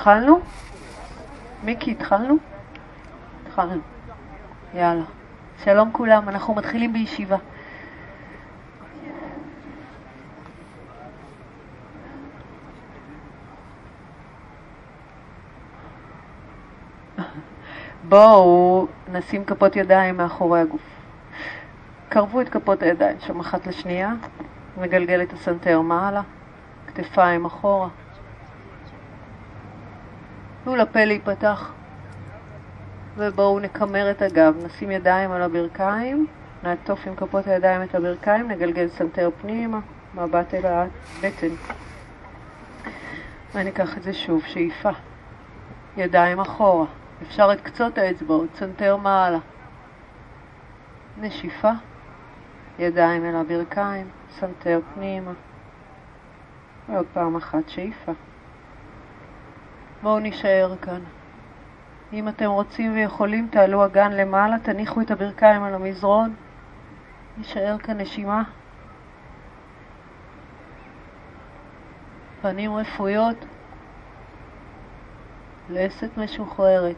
התחלנו? מיקי, התחלנו? התחלנו. יאללה. שלום כולם, אנחנו מתחילים בישיבה. בואו נשים כפות ידיים מאחורי הגוף. קרבו את כפות הידיים שם אחת לשנייה, מגלגל את הסנטר מעלה, כתפיים אחורה. תנו לפה להיפתח. ובואו נקמר את הגב, נשים ידיים על הברכיים, נעטוף עם כפות הידיים את הברכיים, נגלגל סנטר פנימה, מבט אל הבטן. וניקח את זה שוב, שאיפה. ידיים אחורה. אפשר את קצות האצבעות, סנטר מעלה. נשיפה, ידיים אל הברכיים, סנטר פנימה. ועוד פעם אחת שאיפה. בואו נישאר כאן. אם אתם רוצים ויכולים, תעלו אגן למעלה, תניחו את הברכיים על המזרון. נישאר כאן נשימה. פנים רפויות. לסת משוחררת.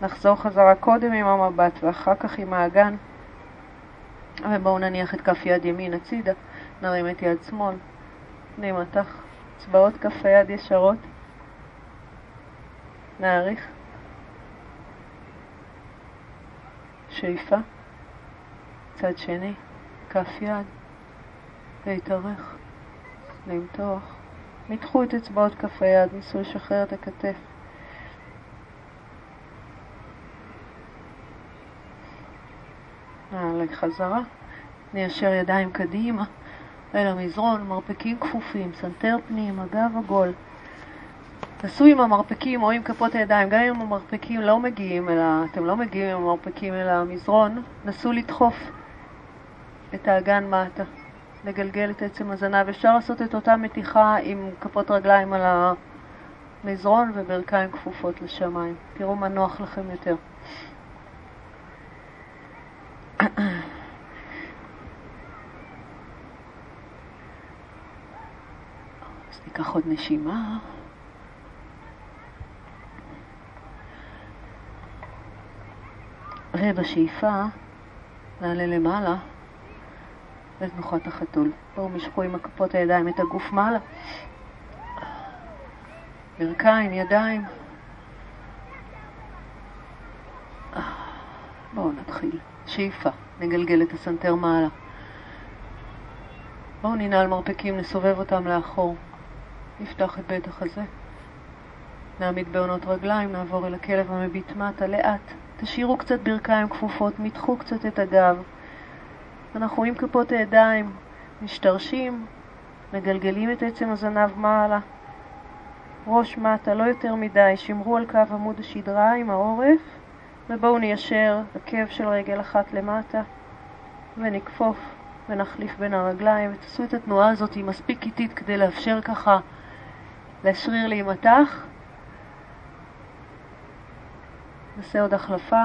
נחזור חזרה קודם עם המבט ואחר כך עם האגן. ובואו נניח את כף יד ימין הצידה, נרים את יד שמאל, פני מתח, אצבעות כף היד ישרות. נעריך. שאיפה. צד שני, כף יד. להתארך. למתוח. מתחו את אצבעות כף היד, ניסו לשחרר את הכתף. נעלה חזרה. ניישר ידיים קדימה אל המזרון, מרפקים כפופים, סנטר פנים, הגב עגול. תעשו עם המרפקים או עם כפות הידיים, גם אם המרפקים לא מגיעים אל ה... אתם לא מגיעים עם המרפקים אל המזרון, נסו לדחוף את האגן מטה, לגלגל את עצם הזנב. אפשר לעשות את אותה מתיחה עם כפות רגליים על המזרון וברכיים כפופות לשמיים. תראו מה נוח לכם יותר. אז ניקח עוד נשימה. ובשאיפה נעלה למעלה לתנוחת החתול. בואו משכו עם כפות הידיים את הגוף מעלה. ברכיים, ידיים. בואו נתחיל. שאיפה, נגלגל את הסנטר מעלה. בואו ננעל מרפקים, נסובב אותם לאחור. נפתח את בית החזה. נעמיד בעונות רגליים, נעבור אל הכלב המביט מטה לאט. תשאירו קצת ברכיים כפופות, מתחו קצת את הגב. אנחנו עם כפות הידיים, משתרשים, מגלגלים את עצם הזנב מעלה. ראש מטה, לא יותר מדי, שמרו על קו עמוד השדרה עם העורף, ובואו ניישר עקב של רגל אחת למטה, ונכפוף ונחליף בין הרגליים, ותעשו את התנועה הזאת מספיק איטית כדי לאפשר ככה לשריר להימתח. נעשה עוד החלפה,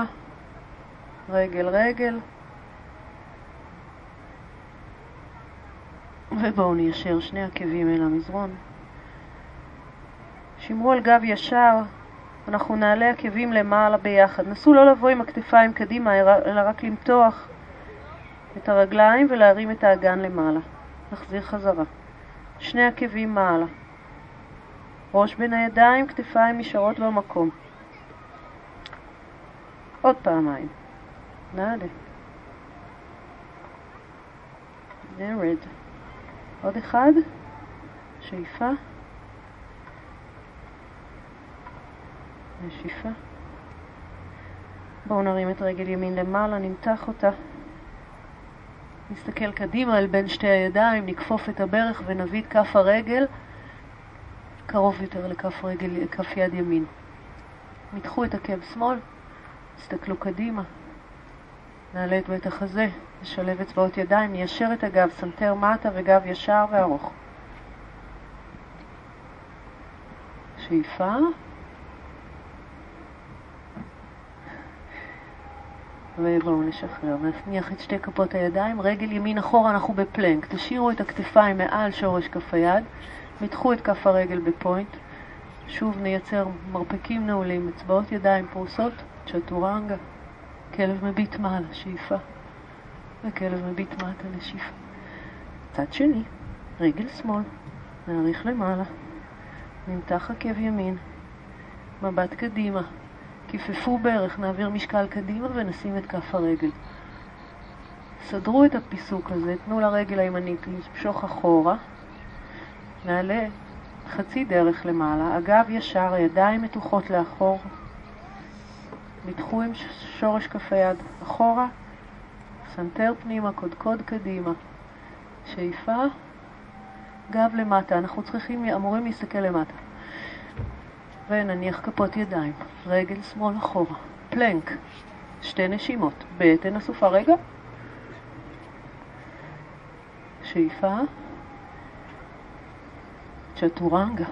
רגל רגל, ובואו ניישר שני עקבים אל המזרון. שמרו על גב ישר, אנחנו נעלה עקבים למעלה ביחד. נסו לא לבוא עם הכתפיים קדימה, אלא רק למתוח את הרגליים ולהרים את האגן למעלה. נחזיר חזרה. שני עקבים מעלה. ראש בין הידיים, כתפיים נשארות במקום. עוד פעמיים. נעלה. נרד. עוד אחד. שאיפה. נשיפה. בואו נרים את רגל ימין למעלה, נמתח אותה. נסתכל קדימה אל בין שתי הידיים, נכפוף את הברך ונביא את כף הרגל קרוב יותר לכף רגל, כף יד ימין. מתחו את עקב שמאל, תסתכלו קדימה. נעלה את בית החזה, נשלב אצבעות ידיים, ניישר את הגב, סנטר מטה וגב ישר וארוך. שאיפה. ובואו נשחרר. נניח את שתי כפות הידיים, רגל ימין אחורה, אנחנו בפלנק. תשאירו את הכתפיים מעל שורש כף היד, מתחו את כף הרגל ב point, שוב נייצר מרפקים נעולים, אצבעות ידיים פרוסות, צ'טורנגה, כלב מביט מעלה, שאיפה, וכלב מביט מטה לשאיפה. צד שני, רגל שמאל, נאריך למעלה, נמתח עקב ימין, מבט קדימה, כיפפו ברך, נעביר משקל קדימה ונשים את כף הרגל. סדרו את הפיסוק הזה, תנו לרגל הימנית למשוך אחורה, נעלה חצי דרך למעלה, אגב ישר, ידיים מתוחות לאחור, מתחו עם שורש כף היד אחורה, סנטר פנימה, קודקוד קדימה, שאיפה, גב למטה, אנחנו צריכים, אמורים להסתכל למטה. ונניח כפות ידיים, רגל שמאל אחורה, פלנק, שתי נשימות, בטן אסופה, רגע, שאיפה, צ'טורנגה,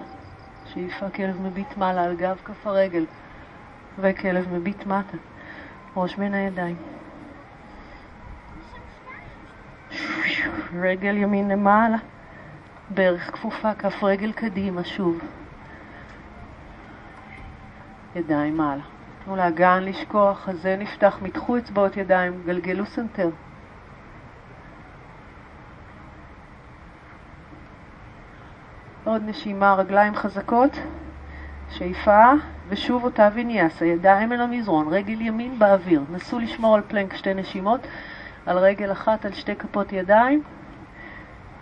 שאיפה כלב מביט מעלה על גב כף הרגל, וכלב מביט מטה, ראש בין הידיים. רגל ימין למעלה, ברך כפופה, כף רגל קדימה, שוב. ידיים מעלה. תנו לאגן לשקוע, חזה נפתח, מתחו אצבעות ידיים, גלגלו סנטר. עוד נשימה, רגליים חזקות, שאיפה, ושוב אותה ויניאסה, ידיים אל המזרון, רגל ימין באוויר. נסו לשמור על פלנק שתי נשימות, על רגל אחת על שתי כפות ידיים,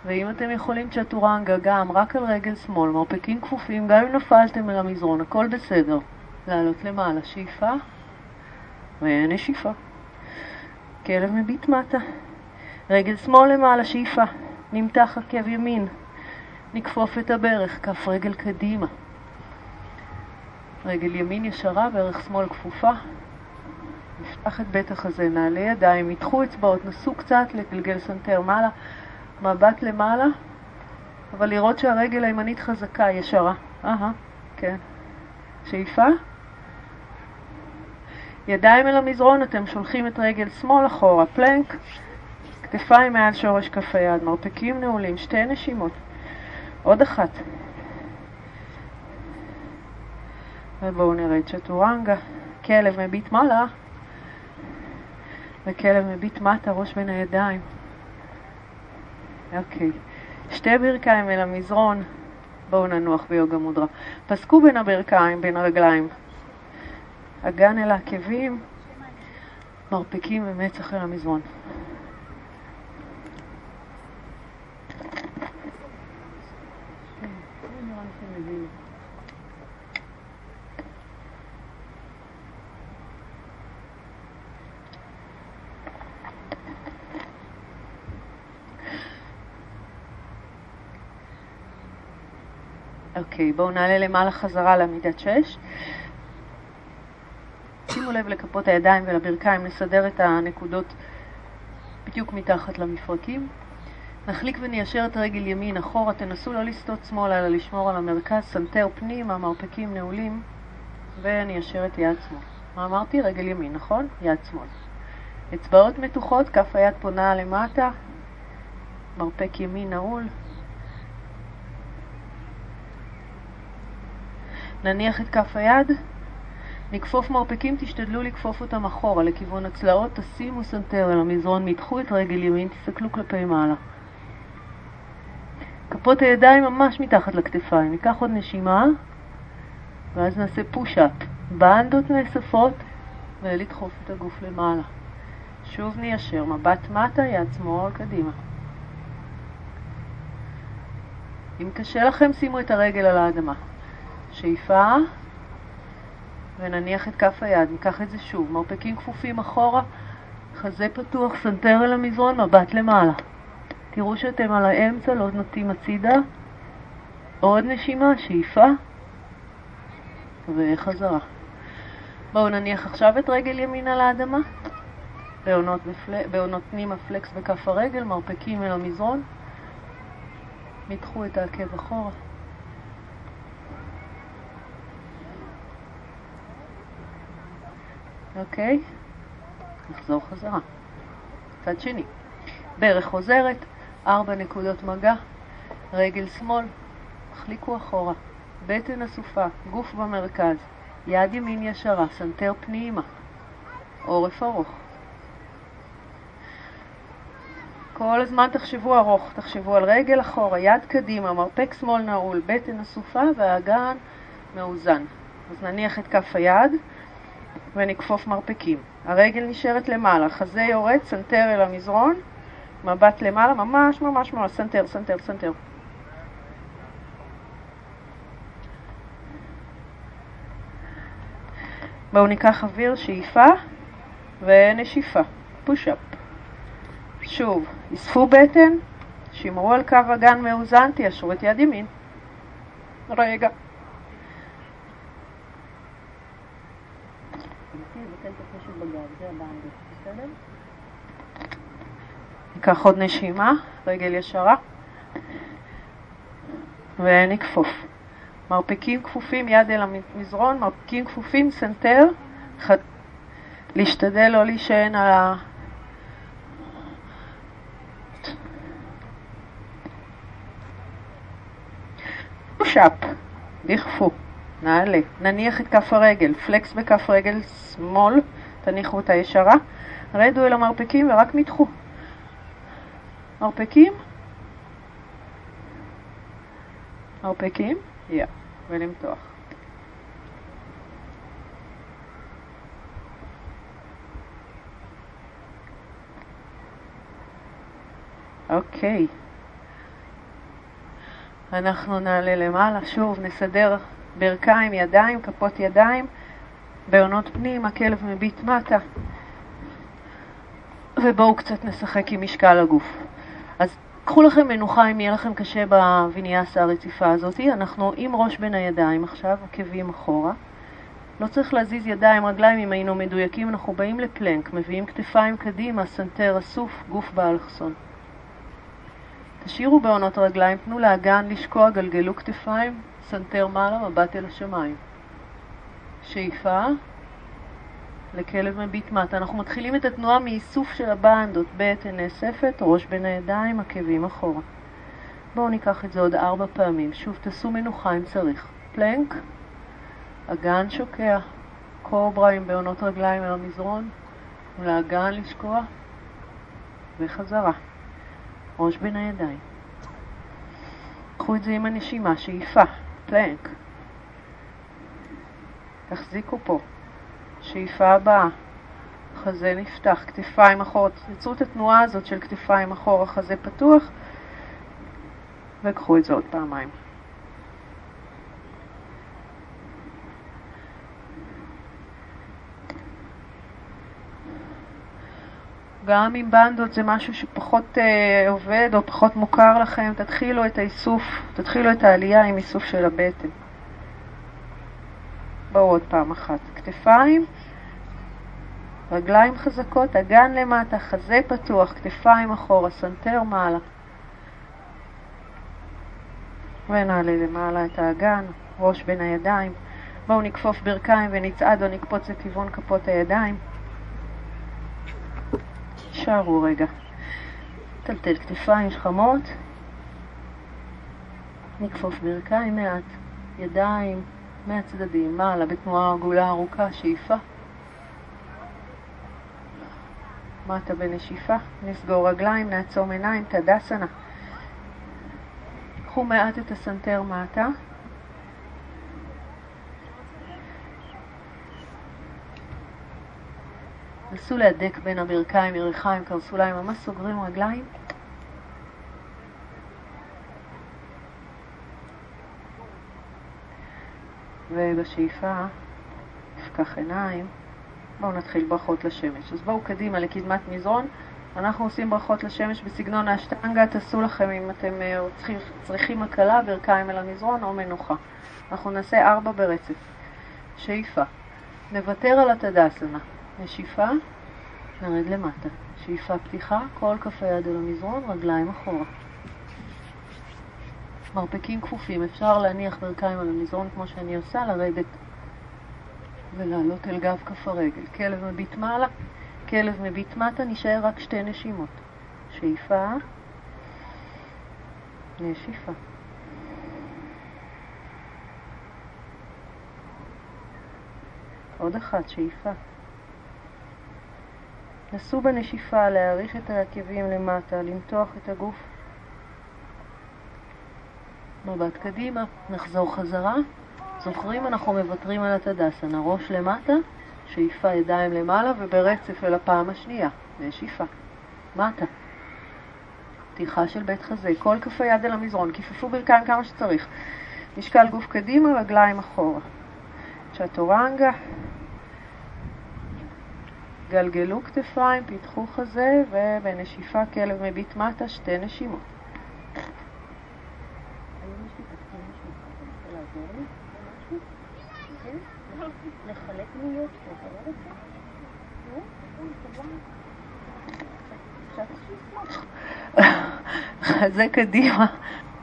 ואם אתם יכולים צ'טורנגה גם רק על רגל שמאל, מרפקים כפופים, גם אם נפלתם אל המזרון, הכל בסדר. לעלות למעלה, שאיפה ונשיפה. כלב מביט מטה. רגל שמאל למעלה, שאיפה. נמתח עקב ימין. נכפוף את הברך, כף רגל קדימה. רגל ימין ישרה, ברך שמאל כפופה. נפתח את בית החזה, נעלה ידיים, מתחו אצבעות, נסו קצת לגלגל סנטר מעלה, מבט למעלה, אבל לראות שהרגל הימנית חזקה, ישרה. אהה, כן. שאיפה. ידיים אל המזרון, אתם שולחים את רגל שמאל אחורה, פלנק, כתפיים מעל שורש כף היד, מרפקים נעולים, שתי נשימות. עוד אחת. ובואו נראה את צ'טורנגה. כלב מביט מעלה, וכלב מביט מטה, ראש בין הידיים. אוקיי. שתי ברכיים אל המזרון. בואו ננוח ביוגה מודרה. פסקו בין הברכיים, בין הרגליים. אגן אל העקבים, מרפקים ומצח אל המזרון. אוקיי, בואו נעלה למעלה חזרה לעמידת שש. שימו לב לכפות הידיים ולברכיים, נסדר את הנקודות בדיוק מתחת למפרקים. נחליק וניישר את רגל ימין אחורה, תנסו לא לסטות שמאלה אלא לשמור על המרכז, סנטר פנימה, המרפקים נעולים, וניישר את יד שמאל. מה אמרתי? רגל ימין, נכון? יד שמאל. אצבעות מתוחות, כף היד פונה למטה, מרפק ימין נעול. נניח את כף היד, נכפוף מרפקים, תשתדלו לכפוף אותם אחורה לכיוון הצלעות, תשימו סנטר אל המזרון, מתחו את רגל ימין, תסתכלו כלפי מעלה. כפות הידיים ממש מתחת לכתפיים. ניקח עוד נשימה, ואז נעשה פוש-אפ. בנדות נאספות, ולדחוף את הגוף למעלה. שוב ניישר, מבט מטה, יד שמאל קדימה. אם קשה לכם, שימו את הרגל על האדמה. שאיפה, ונניח את כף היד, ניקח את זה שוב, מרפקים כפופים אחורה, חזה פתוח, סנטר אל המזרון, מבט למעלה. תראו שאתם על האמצע, לא נוטים הצידה. עוד נשימה, שאיפה, וחזרה. בואו נניח עכשיו את רגל ימין על האדמה. בעונות, בפל... בעונות פנימה פלקס בכף הרגל, מרפקים אל המזרון. מתחו את העקב אחורה. אוקיי? נחזור חזרה. צד שני. ברך חוזרת, ארבע נקודות מגע, רגל שמאל, החליקו אחורה, בטן אסופה, גוף במרכז, יד ימין ישרה, סנטר פנימה, עורף ארוך. כל הזמן תחשבו ארוך, תחשבו על רגל אחורה, יד קדימה, מרפק שמאל נעול, בטן אסופה והאגן מאוזן. אז נניח את כף היד ונכפוף מרפקים. הרגל נשארת למעלה, חזה יורד, סנטר אל המזרון, מבט למעלה, ממש ממש ממש, סנטר, סנטר, סנטר. בואו ניקח אוויר, שאיפה ונשיפה, פוש-אפ. שוב, אספו בטן, שמרו על קו אגן מאוזן, תיישרו את יד ימין. רגע. ניקח עוד נשימה, רגל ישרה, ונכפוף. מרפקים כפופים, יד אל המזרון, מרפקים כפופים, סנטר, ח... להשתדל לא להישען על ה... פושאפ, דחפו, נעלה, נניח את כף הרגל, פלקס בכף רגל שמאל, תניחו אותה ישרה, רדו אל המרפקים ורק מתחו. מרפקים, מרפקים, יא, yeah. ולמתוח. אוקיי. אנחנו נעלה למעלה, שוב נסדר ברכיים, ידיים, כפות ידיים, בעונות פנים, הכלב מביט מטה. ובואו קצת נשחק עם משקל הגוף. אז קחו לכם מנוחה אם יהיה לכם קשה בוויניאסה הרציפה הזאת. אנחנו עם ראש בין הידיים עכשיו, עקבים אחורה. לא צריך להזיז ידיים, רגליים, אם היינו מדויקים, אנחנו באים לפלנק, מביאים כתפיים קדימה, סנטר אסוף, גוף באלכסון. תשאירו בהונות רגליים, תנו לאגן לשקוע, גלגלו כתפיים, סנטר מעלה, מבט אל השמיים. שאיפה, לכלב מביט מטה. אנחנו מתחילים את התנועה מאיסוף של הבנדות, בטן נאספת, ראש בין הידיים, עקבים אחורה. בואו ניקח את זה עוד ארבע פעמים. שוב, תעשו מנוחה אם צריך. פלנק, אגן שוקע, קוברה עם בעונות רגליים אל המזרון, ולאגן לשקוע, וחזרה. ראש בין הידיים. קחו את זה עם הנשימה, שאיפה, פלנק. תחזיקו פה. שאיפה הבאה, חזה נפתח, כתפיים אחורה, תצרו את התנועה הזאת של כתפיים אחורה, חזה פתוח, וקחו את זה עוד פעמיים. גם אם בנדות זה משהו שפחות אה, עובד או פחות מוכר לכם, תתחילו את האיסוף, תתחילו את העלייה עם איסוף של הבטן. בואו עוד פעם אחת. כתפיים, רגליים חזקות, אגן למטה, חזה פתוח, כתפיים אחורה, סנטר מעלה. ונעלה למעלה את האגן, ראש בין הידיים. בואו נכפוף ברכיים ונצעד או נקפוץ לכיוון כפות הידיים. שערו רגע. טלטל כתפיים שכמות. נכפוף ברכיים מעט, ידיים מהצדדים, מעלה בתנועה עגולה ארוכה, שאיפה. מטה בנשיפה, נסגור רגליים, נעצום עיניים, תדסנה. קחו מעט את הסנטר מטה. נסו להדק בין הברכיים, יריחיים, קרסוליים, ממש סוגרים רגליים. ובשאיפה נפקח עיניים. בואו נתחיל ברכות לשמש. אז בואו קדימה לקדמת מזרון. אנחנו עושים ברכות לשמש בסגנון האשטנגה, תעשו לכם אם אתם אה, צריכים, צריכים הקלה, ברכיים אל המזרון או מנוחה. אנחנו נעשה ארבע ברצף. שאיפה. נוותר על התדסנה. נשיפה, נרד למטה. שאיפה פתיחה, כל כף היד אל המזרון, רגליים אחורה. מרפקים כפופים, אפשר להניח ברכיים על המזרון כמו שאני עושה, לרדת ולעלות אל גב כף הרגל. כלב מביט מעלה, כלב מביט מטה, נשאר רק שתי נשימות. שאיפה, נשיפה. עוד אחת, שאיפה. נסו בנשיפה להאריך את העקבים למטה, למתוח את הגוף מבט קדימה, נחזור חזרה. זוכרים, אנחנו מוותרים על התדסנה, ראש למטה, שאיפה ידיים למעלה וברצף אל הפעם השנייה, נשיפה. מטה. פתיחה של בית חזה, כל כף היד אל המזרון, כיפפו ברכיים כמה שצריך. משקל גוף קדימה, רגליים אחורה. צ'טורנגה. גלגלו כתפיים, פיתחו חזה, ובנשיפה כלב מביט מטה, שתי נשימות. חזה קדימה,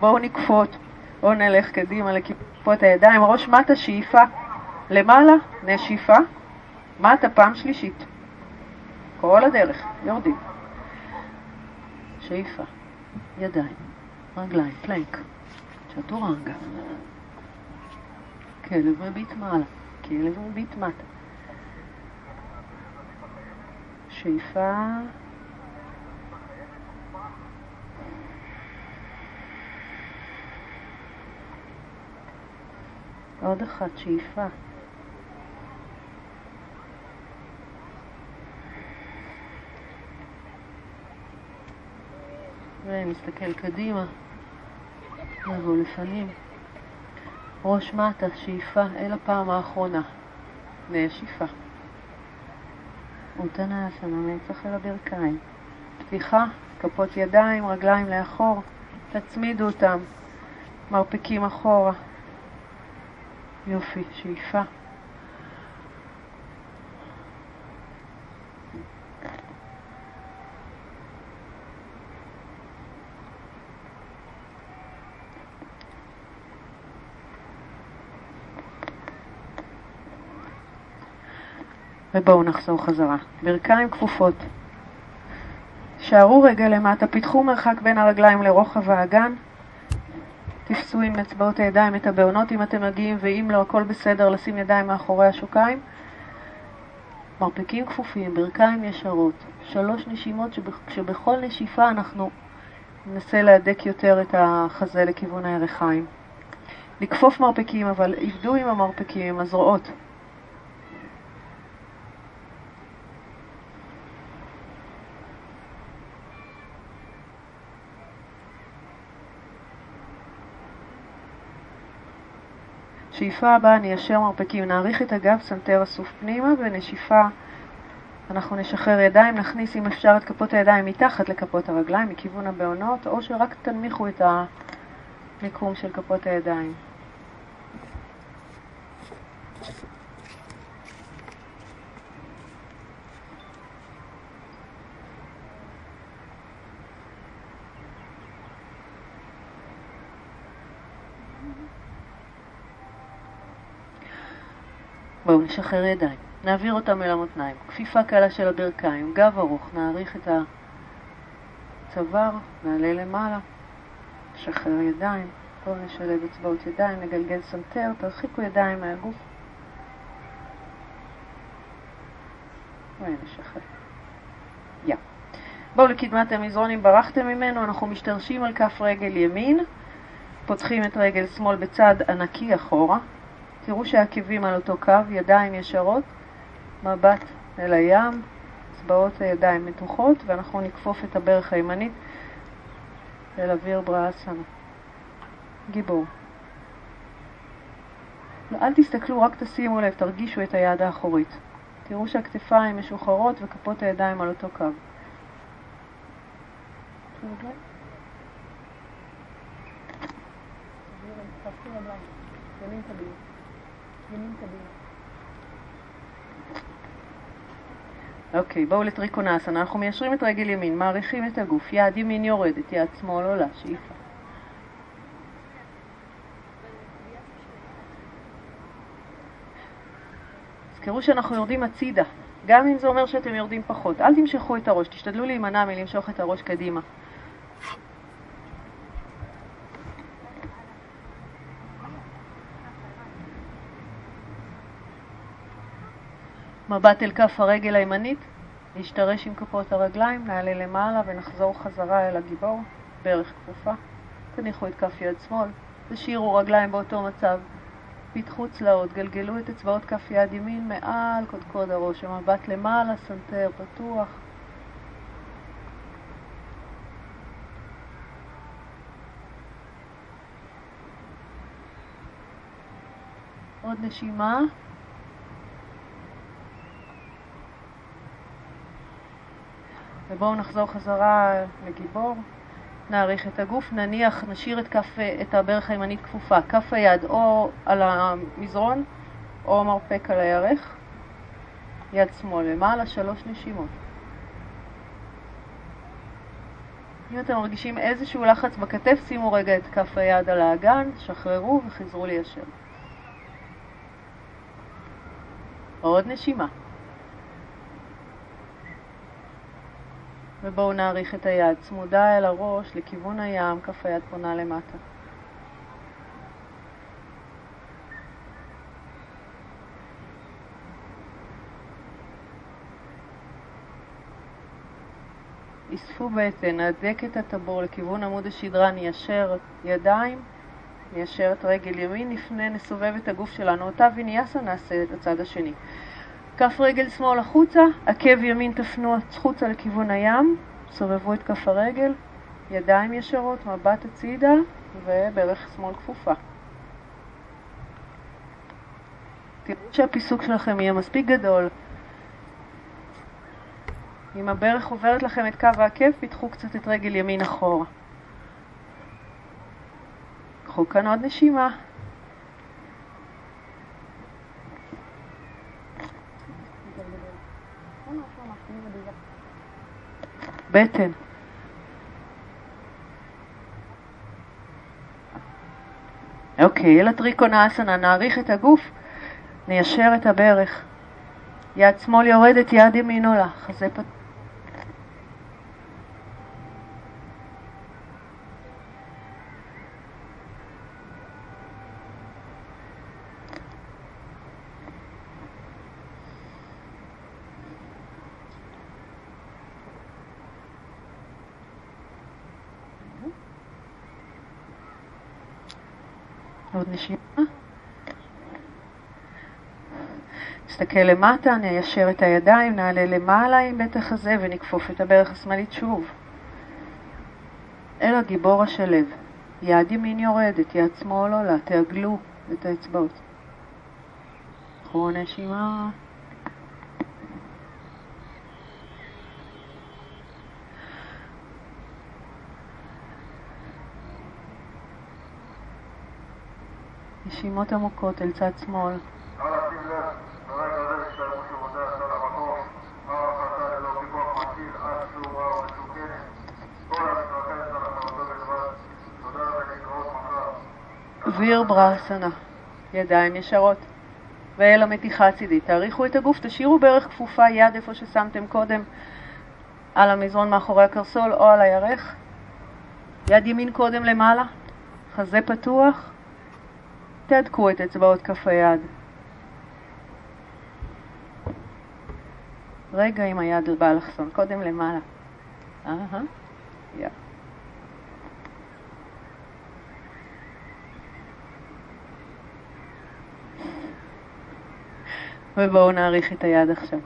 בואו נקפוט, בואו נלך קדימה לכיפות הידיים, ראש מטה, שאיפה, למעלה, נשיפה, מטה, פעם שלישית, כל הדרך, יורדים, שאיפה, ידיים, רגליים, פלנק, צ'טורנגה, כלב מביט מעלה, כלב מביט מטה, שאיפה עוד אחת, שאיפה. ונסתכל קדימה, נבוא לפנים. ראש מטה, שאיפה אל הפעם האחרונה. נשיפה. אוטנאסנה, מצח אל הברכיים. פתיחה, כפות ידיים, רגליים לאחור. תצמידו אותם. מרפקים אחורה. יופי, שאיפה. ובואו נחזור חזרה. ברכיים כפופות. שערו רגל למטה, פיתחו מרחק בין הרגליים לרוחב האגן. תפסו עם אצבעות הידיים את הבעונות אם אתם מגיעים, ואם לא, הכל בסדר, לשים ידיים מאחורי השוקיים. מרפקים כפופים, ברכיים ישרות, שלוש נשימות שבכל נשיפה אנחנו ננסה להדק יותר את החזה לכיוון הירכיים. לכפוף מרפקים, אבל עבדו עם המרפקים, הזרועות. שאיפה הבאה ניישר מרפקים, נאריך את הגב, סנטר אסוף פנימה, ונשיפה אנחנו נשחרר ידיים, נכניס אם אפשר את כפות הידיים מתחת לכפות הרגליים, מכיוון הבהונות, או שרק תנמיכו את המיקום של כפות הידיים. בואו נשחרר ידיים, נעביר אותם אל המותניים, כפיפה קלה של הברכיים, גב ארוך, נאריך את הצוואר, נעלה למעלה, נשחרר ידיים, בואו נשלב אצבעות ידיים, נגלגל סנטר, תרחיקו ידיים מהגוף. יא. בואו לקדמת המזרון, אם ברחתם ממנו, אנחנו משתרשים על כף רגל ימין, פותחים את רגל שמאל בצד ענקי אחורה, תראו שהעקבים על אותו קו, ידיים ישרות, מבט אל הים, אצבעות הידיים מתוחות, ואנחנו נכפוף את הברך הימנית אל אוויר בראסנה. גיבור. אל תסתכלו, רק תשימו לב, תרגישו את היד האחורית. תראו שהכתפיים משוחררות וכפות הידיים על אותו קו. ימין קדימה. ימין קדימה. אוקיי, בואו לטריקונאסנה. אנחנו מיישרים את רגל ימין, מעריכים את הגוף, יד ימין יורדת, יד שמאל עולה, שאיפה. תזכרו שאנחנו יורדים הצידה, גם אם זה אומר שאתם יורדים פחות. אל תמשכו את הראש, תשתדלו להימנע מלמשוך את הראש קדימה. מבט אל כף הרגל הימנית, להשתרש עם כפות הרגליים, נעלה למעלה ונחזור חזרה אל הגיבור, ברך כפופה. תניחו את כף יד שמאל, תשאירו רגליים באותו מצב. פתחו צלעות, גלגלו את אצבעות כף יד ימין מעל קודקוד הראש, המבט למעלה, סנטר פתוח. עוד נשימה. ובואו נחזור חזרה לגיבור. נעריך את הגוף, נניח, נשאיר את, כף, את הברך הימנית כפופה, כף היד או על המזרון או מרפק על הירך, יד שמאל למעלה, שלוש נשימות. אם אתם מרגישים איזשהו לחץ בכתף, שימו רגע את כף היד על האגן, שחררו וחזרו ליישר. עוד נשימה. ובואו נעריך את היד, צמודה אל הראש לכיוון הים, כף היד פונה למטה. אספו בטן, נהדק את הטבור לכיוון עמוד השדרה, ניישר ידיים, ניישר את רגל ימין, נפנה, נסובב את הגוף שלנו. אותה ויניאסה נעשה את הצד השני. כף רגל שמאל החוצה, עקב ימין תפנו החוצה לכיוון הים, סובבו את כף הרגל, ידיים ישרות, מבט הצידה וברך שמאל כפופה. תראו שהפיסוק שלכם יהיה מספיק גדול. אם הברך עוברת לכם את קו העקב, פיתחו קצת את רגל ימין אחורה. קחו כאן עוד נשימה. בטן. אוקיי, אל הטריקונה אסנה, נעריך את הגוף, ניישר את הברך. יד שמאל יורדת, יד ימין עולה, חזה פתוח. עוד נשימה. נסתכל למטה, ניישר את הידיים, נעלה למעלה עם בית החזה ונכפוף את הברך השמאלית שוב. אל הגיבור השלב. יד ימין יורדת, יד שמאל עולה, תעגלו את האצבעות. קחו נשימה. נשימות עמוקות אל צד שמאל. ויר ברסנה, ידיים ישרות. ואל המתיחה הצידית. תאריכו את הגוף, תשאירו בערך כפופה יד איפה ששמתם קודם על המזרון מאחורי הקרסול או על הירך. יד ימין קודם למעלה, חזה פתוח, תהדקו את אצבעות כף היד. רגע עם היד באלכסון, קודם למעלה. אהה, יא. ובואו נעריך את היד עכשיו.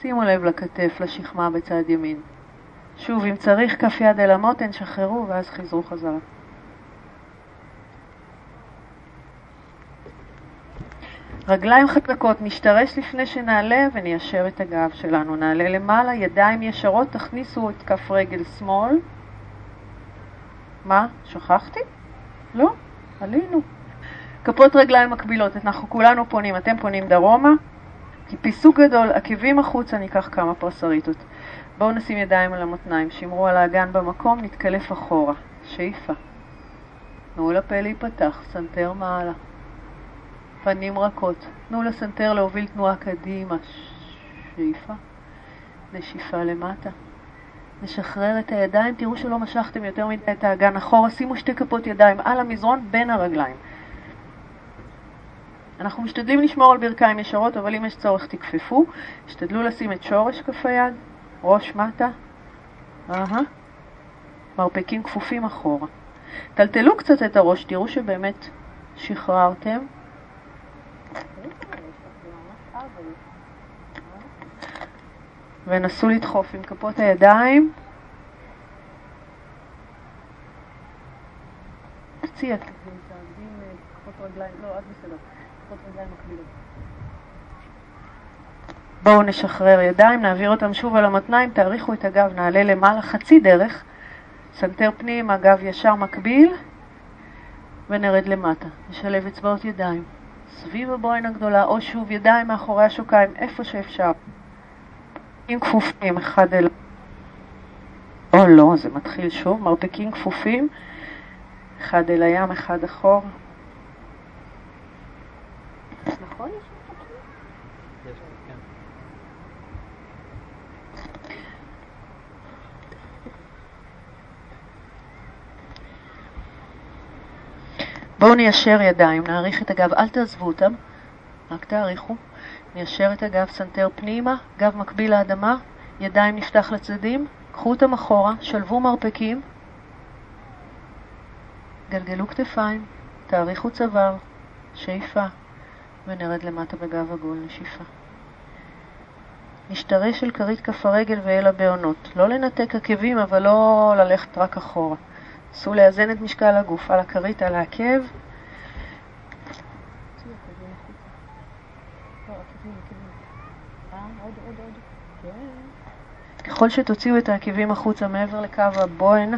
שימו לב לכתף, לשכמה בצד ימין. שוב, אם צריך כף יד אל המותן, שחררו ואז חזרו חזרה. רגליים חזקות, נשתרש לפני שנעלה וניישר את הגב שלנו. נעלה למעלה, ידיים ישרות, תכניסו את כף רגל שמאל. מה? שכחתי? לא, עלינו. כפות רגליים מקבילות, אנחנו כולנו פונים, אתם פונים דרומה. פיסוק גדול, עקבים החוצה, ניקח כמה פרסריטות. בואו נשים ידיים על המותניים, שמרו על האגן במקום, נתקלף אחורה. שאיפה. תנו לפה להיפתח, סנטר מעלה. פנים רכות. תנו לסנטר להוביל תנועה קדימה. שאיפה. נשיפה למטה. נשחרר את הידיים, תראו שלא משכתם יותר מדי את האגן אחורה, שימו שתי כפות ידיים על המזרון בין הרגליים. אנחנו משתדלים לשמור על ברכיים ישרות, אבל אם יש צורך תכפפו. השתדלו לשים את שורש כף היד, ראש מטה, אהה, מרפקים כפופים אחורה. טלטלו קצת את הראש, תראו שבאמת שחררתם. ונסו לדחוף עם כפות הידיים. תציע, כפות רגליים, לא, את בסדר. בואו נשחרר ידיים, נעביר אותם שוב על המתניים, תאריכו את הגב, נעלה למעלה חצי דרך, סנטר פנימה, הגב ישר מקביל, ונרד למטה. נשלב אצבעות ידיים, סביב הבוהן הגדולה, או שוב ידיים מאחורי השוקיים, איפה שאפשר. מרפקים כפופים, אחד אל... או לא, זה מתחיל שוב, מרפקים כפופים, אחד אל הים, אחד אחורה. נכון? בואו ניישר ידיים, נאריך את הגב, אל תעזבו אותם, רק תאריכו. ניישר את הגב, סנטר פנימה, גב מקביל לאדמה, ידיים נפתח לצדדים, קחו אותם אחורה, שלבו מרפקים, גלגלו כתפיים, תאריכו צוואר, שאיפה. ונרד למטה בגב עגול, נשיפה. נשתרש אל כרית כף הרגל ואל הבעונות. לא לנתק עקבים, אבל לא ללכת רק אחורה. נסו לאזן את משקל הגוף על הכרית, על העקב. ככל שתוציאו את העקבים החוצה מעבר לקו הבוהן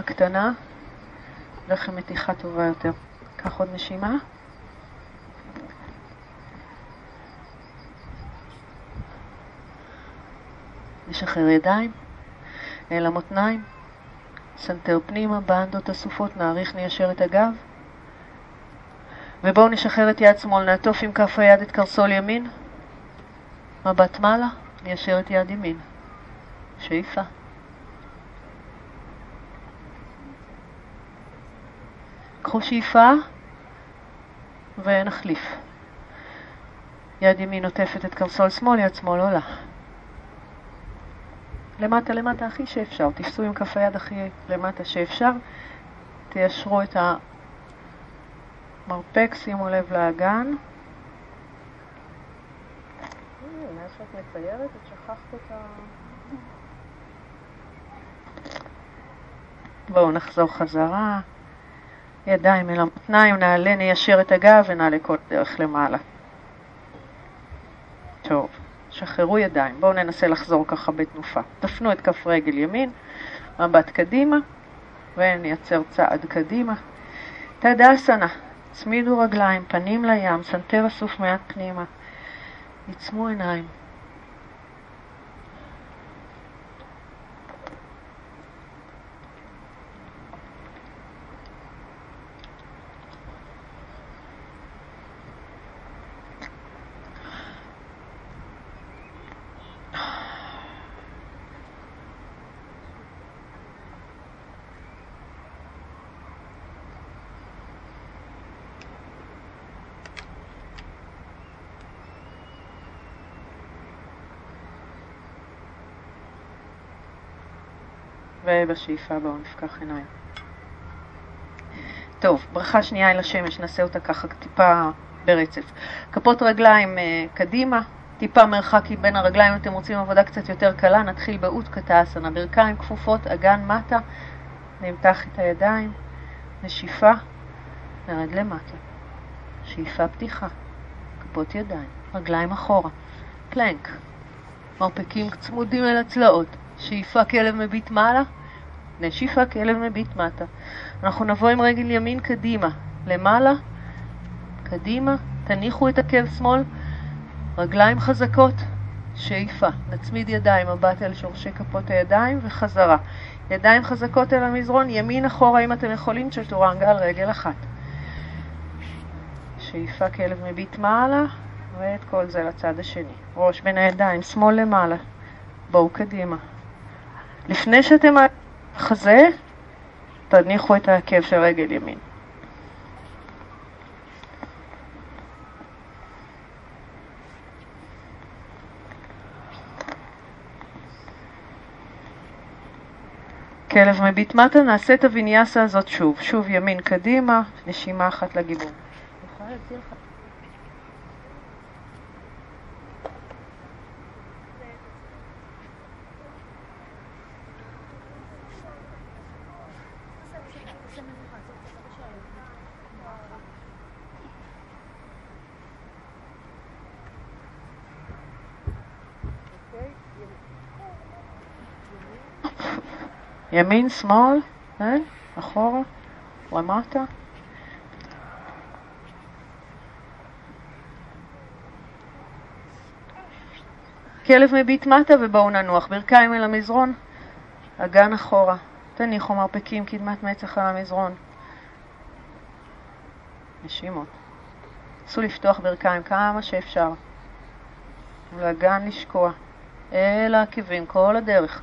הקטנה, לכם מתיחה טובה יותר. קח עוד נשימה. נשחרר ידיים אל המותניים, סנטר פנימה, באנדות אסופות, נאריך, ניישר את הגב. ובואו נשחרר את יד שמאל, נעטוף עם כף היד את קרסול ימין, מבט מעלה, ניישר את יד ימין. שאיפה. קחו שאיפה ונחליף. יד ימין עוטפת את קרסול שמאל, יד שמאל עולה. למטה למטה הכי שאפשר, תפסו עם כף היד הכי למטה שאפשר, תיישרו את המרפק, שימו לב לאגן. מאז שאת מציירת, את שכחת את ה... בואו נחזור חזרה, ידיים אל המותניים, נעלה, ניישר את הגב ונעלה כל דרך למעלה. טוב. שחררו ידיים. בואו ננסה לחזור ככה בתנופה. תפנו את כף רגל ימין, מבט קדימה, ונייצר צעד קדימה. טדאסנה, צמידו רגליים, פנים לים, סנטר אסוף מעט פנימה. עצמו עיניים. ובשאיפה בואו נפקח עיניים. טוב, ברכה שנייה אל השמש, נעשה אותה ככה טיפה ברצף. כפות רגליים אה, קדימה, טיפה מרחק בין הרגליים, אם אתם רוצים עבודה קצת יותר קלה, נתחיל באות קטאסנה, ברכיים כפופות, אגן מטה, נמתח את הידיים, נשיפה, נרד למטה, שאיפה פתיחה, כפות ידיים, רגליים אחורה, פלנק, מרפקים צמודים אל הצלעות, שאיפה כלב מביט מעלה, נשיפה כלב מביט מטה. אנחנו נבוא עם רגל ימין קדימה, למעלה, קדימה, תניחו את עקב שמאל, רגליים חזקות, שאיפה, נצמיד ידיים, מבט אל שורשי כפות הידיים וחזרה. ידיים חזקות אל המזרון, ימין אחורה אם אתם יכולים, צ'טורנגה על רגל אחת. שאיפה כלב מביט מעלה, ואת כל זה לצד השני. ראש בין הידיים, שמאל למעלה. בואו קדימה. לפני שאתם חזה, תניחו את העקב של רגל ימין. כלב מביט מטה, נעשה את הוויניאסה הזאת שוב. שוב ימין קדימה, נשימה אחת לגיבור. ימין, שמאל, אה? אחורה, למטה. כלב מביט מטה ובואו ננוח. ברכיים אל המזרון, אגן אחורה. תניחו מרפקים, קדמת מצח על המזרון. נשימות. נסו לפתוח ברכיים כמה שאפשר. לאגן לשקוע. אל העקבים, כל הדרך.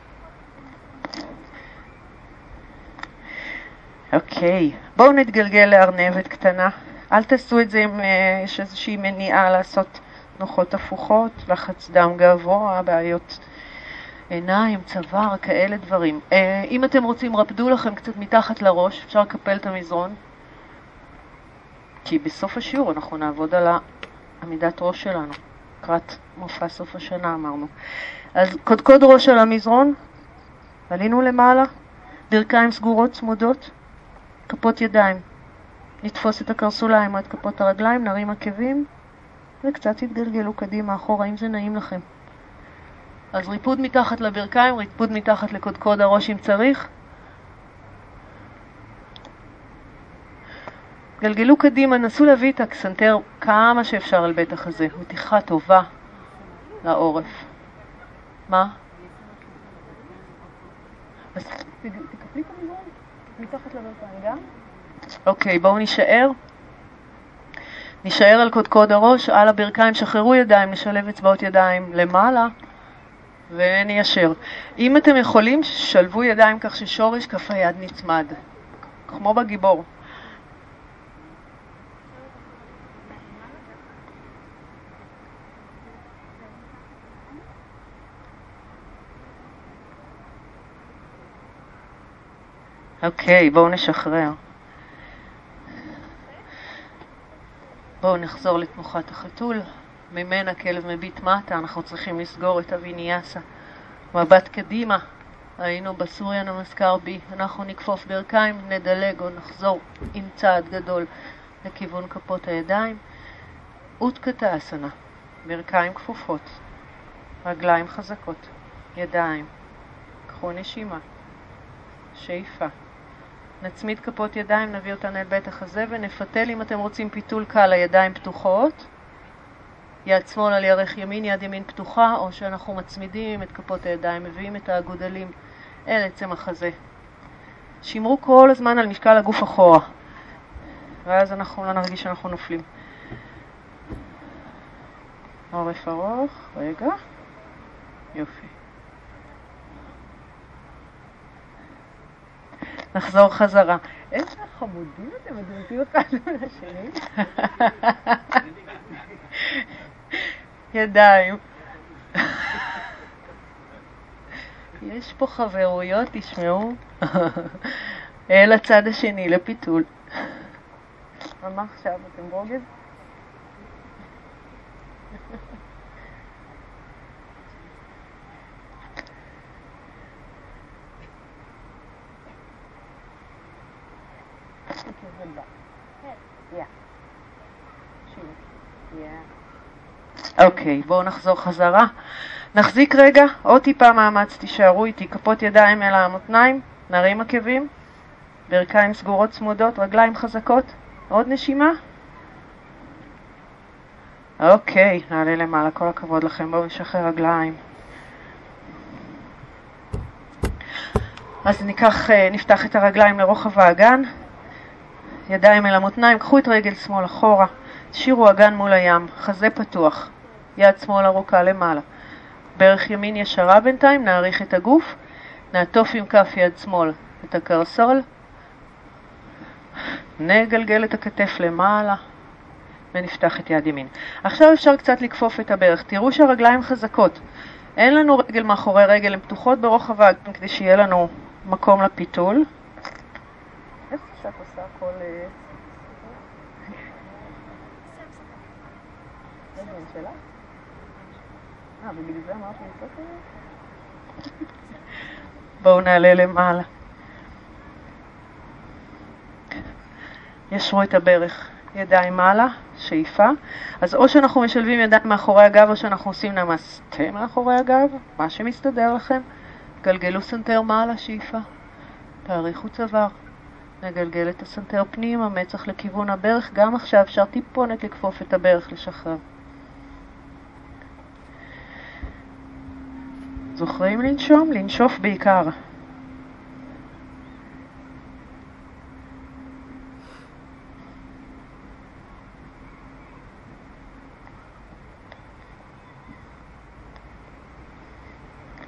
אוקיי. בואו נתגלגל לארנבת קטנה. אל תעשו את זה אם uh, יש איזושהי מניעה לעשות תנוחות הפוכות, לחץ דם גבוה, בעיות עיניים, צוואר, כאלה דברים. Uh, אם אתם רוצים, רפדו לכם קצת מתחת לראש, אפשר לקפל את המזרון, כי בסוף השיעור אנחנו נעבוד על עמידת ראש שלנו, לקראת מופע סוף השנה אמרנו. אז קודקוד ראש על המזרון, עלינו למעלה, ברכיים סגורות צמודות. כפות ידיים. נתפוס את הקרסוליים או את כפות הרגליים, נרים עקבים וקצת תתגלגלו קדימה, אחורה, אם זה נעים לכם. אז ריפוד מתחת לברכיים, ריפוד מתחת לקודקוד הראש אם צריך. גלגלו קדימה, נסו להביא את הסנטר כמה שאפשר על בית החזה. מתיחה טובה לעורף. מה? אז. מתחת לברכיים גם? אוקיי, בואו נישאר. נישאר על קודקוד הראש, על הברכיים, שחררו ידיים, נשלב אצבעות ידיים למעלה וניישר. אם אתם יכולים, שלבו ידיים כך ששורש כף היד נצמד, כמו בגיבור. אוקיי, בואו נשחרר. בואו נחזור לתנוחת החתול. ממנה כלב מביט מטה, אנחנו צריכים לסגור את הוויניאסה. מבט קדימה, היינו בסוריה נמזכר בי, אנחנו נכפוף ברכיים, נדלג או נחזור עם צעד גדול לכיוון כפות הידיים. אותקתה אסנה, ברכיים כפופות, רגליים חזקות, ידיים, קחו נשימה, שאיפה. נצמיד כפות ידיים, נביא אותן אל בית החזה ונפתל אם אתם רוצים פיתול קל, הידיים פתוחות. יד שמאל על ירך ימין, יד ימין פתוחה, או שאנחנו מצמידים את כפות הידיים, מביאים את האגודלים אל עצם החזה. שמרו כל הזמן על משקל הגוף אחורה, ואז אנחנו לא נרגיש שאנחנו נופלים. עורף ארוך, רגע, יופי. נחזור חזרה. איזה חמודים אתם מדברים אחד על השני. ידיים. יש פה חברויות, תשמעו. אל הצד השני לפיתול. מה עכשיו, אתם ברוגז? אוקיי, בואו נחזור חזרה. נחזיק רגע, עוד טיפה מאמץ, תישארו איתי, כפות ידיים אל המותניים, נרים עקבים, ברכיים סגורות צמודות, רגליים חזקות. עוד נשימה. אוקיי, נעלה למעלה, כל הכבוד לכם. בואו נשחרר רגליים. אז ניקח, אה, נפתח את הרגליים לרוחב האגן, ידיים אל המותניים, קחו את רגל שמאל אחורה, תשאירו אגן מול הים, חזה פתוח, יד שמאל ארוכה למעלה. ברך ימין ישרה בינתיים, נעריך את הגוף, נעטוף עם כף יד שמאל את הקרסול, נגלגל את הכתף למעלה ונפתח את יד ימין. עכשיו אפשר קצת לכפוף את הברך. תראו שהרגליים חזקות. אין לנו רגל מאחורי רגל, הן פתוחות ברוחב האגן כדי שיהיה לנו מקום לפיתול. איך זה שאת עושה הכל... אה, אה, בואו נעלה למעלה. ישרו את הברך, ידיים מעלה, שאיפה. אז או שאנחנו משלבים ידיים מאחורי הגב או שאנחנו עושים נמסטה מאחורי הגב, מה שמסתדר לכם. גלגלו סנטר מעלה, שאיפה. תאריכו צוואר. נגלגל את הסנטר פנימה, מצח לכיוון הברך. גם עכשיו אפשר טיפונת לכפוף את הברך, לשחרר. זוכרים לנשום? לנשוף בעיקר.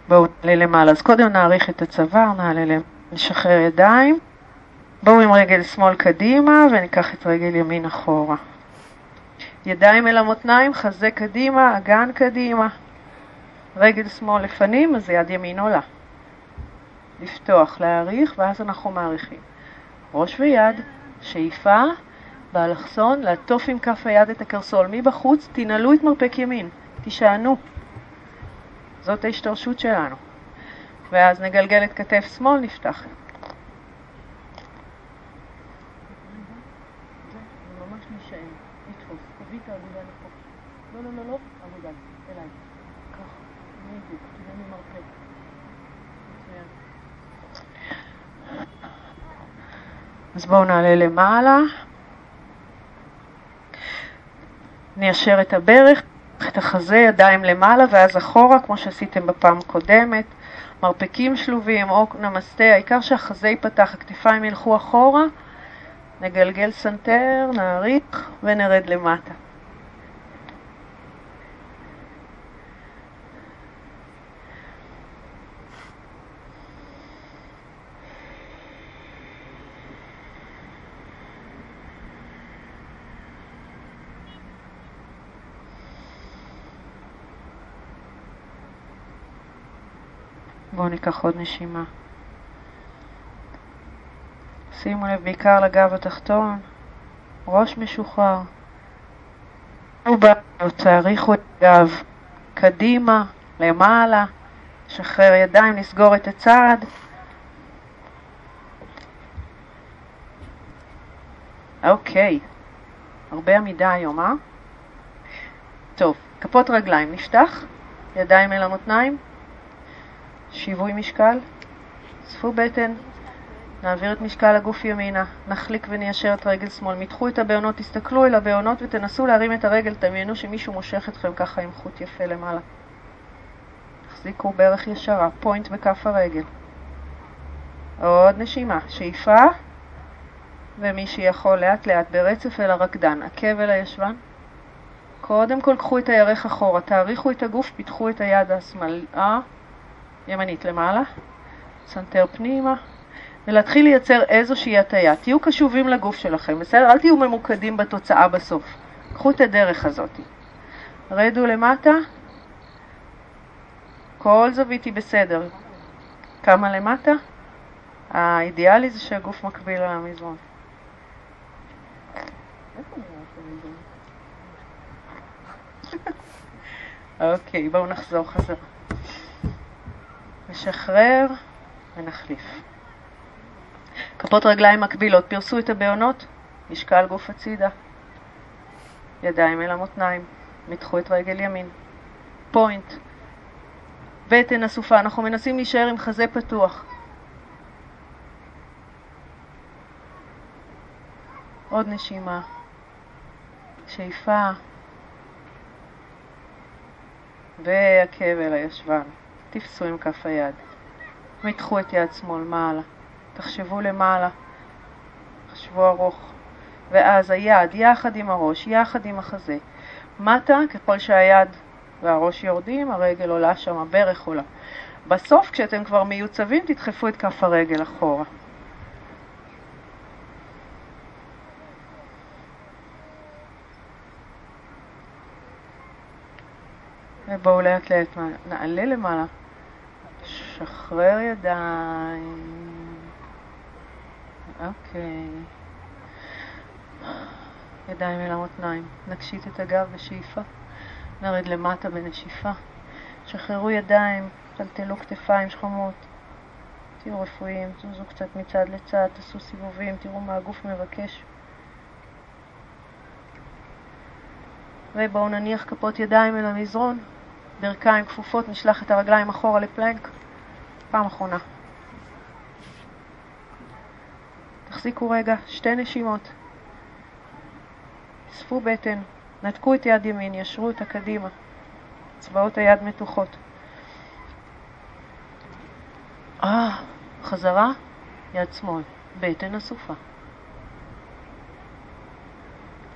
בואו נעלה למעלה. אז קודם נעריך את הצוואר, נעלה למעלה, נשחרר ידיים. בואו עם רגל שמאל קדימה וניקח את רגל ימין אחורה. ידיים אל המותניים, חזה קדימה, אגן קדימה. רגל שמאל לפנים, אז יד ימין עולה. לפתוח, להעריך, ואז אנחנו מעריכים. ראש ויד, שאיפה, באלכסון, לעטוף עם כף היד את הקרסול. מבחוץ, תנעלו את מרפק ימין, תישענו. זאת ההשתרשות שלנו. ואז נגלגל את כתף שמאל, נפתח. אז בואו נעלה למעלה, ניישר את הברך, את החזה, ידיים למעלה ואז אחורה, כמו שעשיתם בפעם הקודמת. מרפקים שלובים או נמסטה, העיקר שהחזה ייפתח, הכתפיים ילכו אחורה, נגלגל סנטר, נאריך ונרד למטה. בואו ניקח עוד נשימה. שימו לב בעיקר לגב התחתון, ראש משוחרר. תאריכו את הגב קדימה, למעלה, שחרר ידיים, לסגור את הצד. אוקיי, הרבה עמידה היום, אה? טוב, כפות רגליים נפתח, ידיים אל המותניים. שיווי משקל, צפו בטן, נעביר את משקל הגוף ימינה, נחליק וניישר את רגל שמאל, מתחו את הבעונות, תסתכלו אל הבעונות ותנסו להרים את הרגל, תדמיינו שמישהו מושך אתכם ככה עם חוט יפה למעלה. תחזיקו ברך ישרה, פוינט בכף הרגל. עוד נשימה, שאיפה, ומי שיכול לאט לאט ברצף אל הרקדן, עקב אל הישבן. קודם כל קחו את הירך אחורה, תאריכו את הגוף, פיתחו את היד השמאלה. ימנית למעלה, סנטר פנימה, ולהתחיל לייצר איזושהי הטיה. תהיו קשובים לגוף שלכם, בסדר? אל תהיו ממוקדים בתוצאה בסוף. קחו את הדרך הזאת. רדו למטה, כל זווית היא בסדר. כמה למטה? האידיאלי זה שהגוף מקביל למזרון. אוקיי, בואו נחזור חזרה. נשחרר ונחליף. כפות רגליים מקבילות, פרסו את הבעונות, משקל גוף הצידה. ידיים אל המותניים, מתחו את רגל ימין. פוינט. בטן אסופה, אנחנו מנסים להישאר עם חזה פתוח. עוד נשימה. שאיפה. והכאב הישבן. תפסו עם כף היד. מתחו את יד שמאל מעלה. תחשבו למעלה. תחשבו ארוך. ואז היד יחד עם הראש, יחד עם החזה. מטה, ככל שהיד והראש יורדים, הרגל עולה שם, הברך עולה. בסוף, כשאתם כבר מיוצבים, תדחפו את כף הרגל אחורה. ובואו לאט לאט נעלה למעלה. שחרר ידיים. אוקיי. ידיים אל המותניים. נקשיט את הגב בשאיפה. נרד למטה בנשיפה. שחררו ידיים, טלטלו כתפיים שחומות. תהיו רפואיים, תזוזו קצת מצד לצד, תעשו סיבובים, תראו מה הגוף מבקש. ובואו נניח כפות ידיים אל המזרון, ברכיים כפופות, נשלח את הרגליים אחורה לפלנק. פעם אחרונה. תחזיקו רגע, שתי נשימות. אספו בטן, נתקו את יד ימין, ישרו אותה קדימה. אצבעות היד מתוחות. אה, חזרה, יד שמאל, בטן אסופה.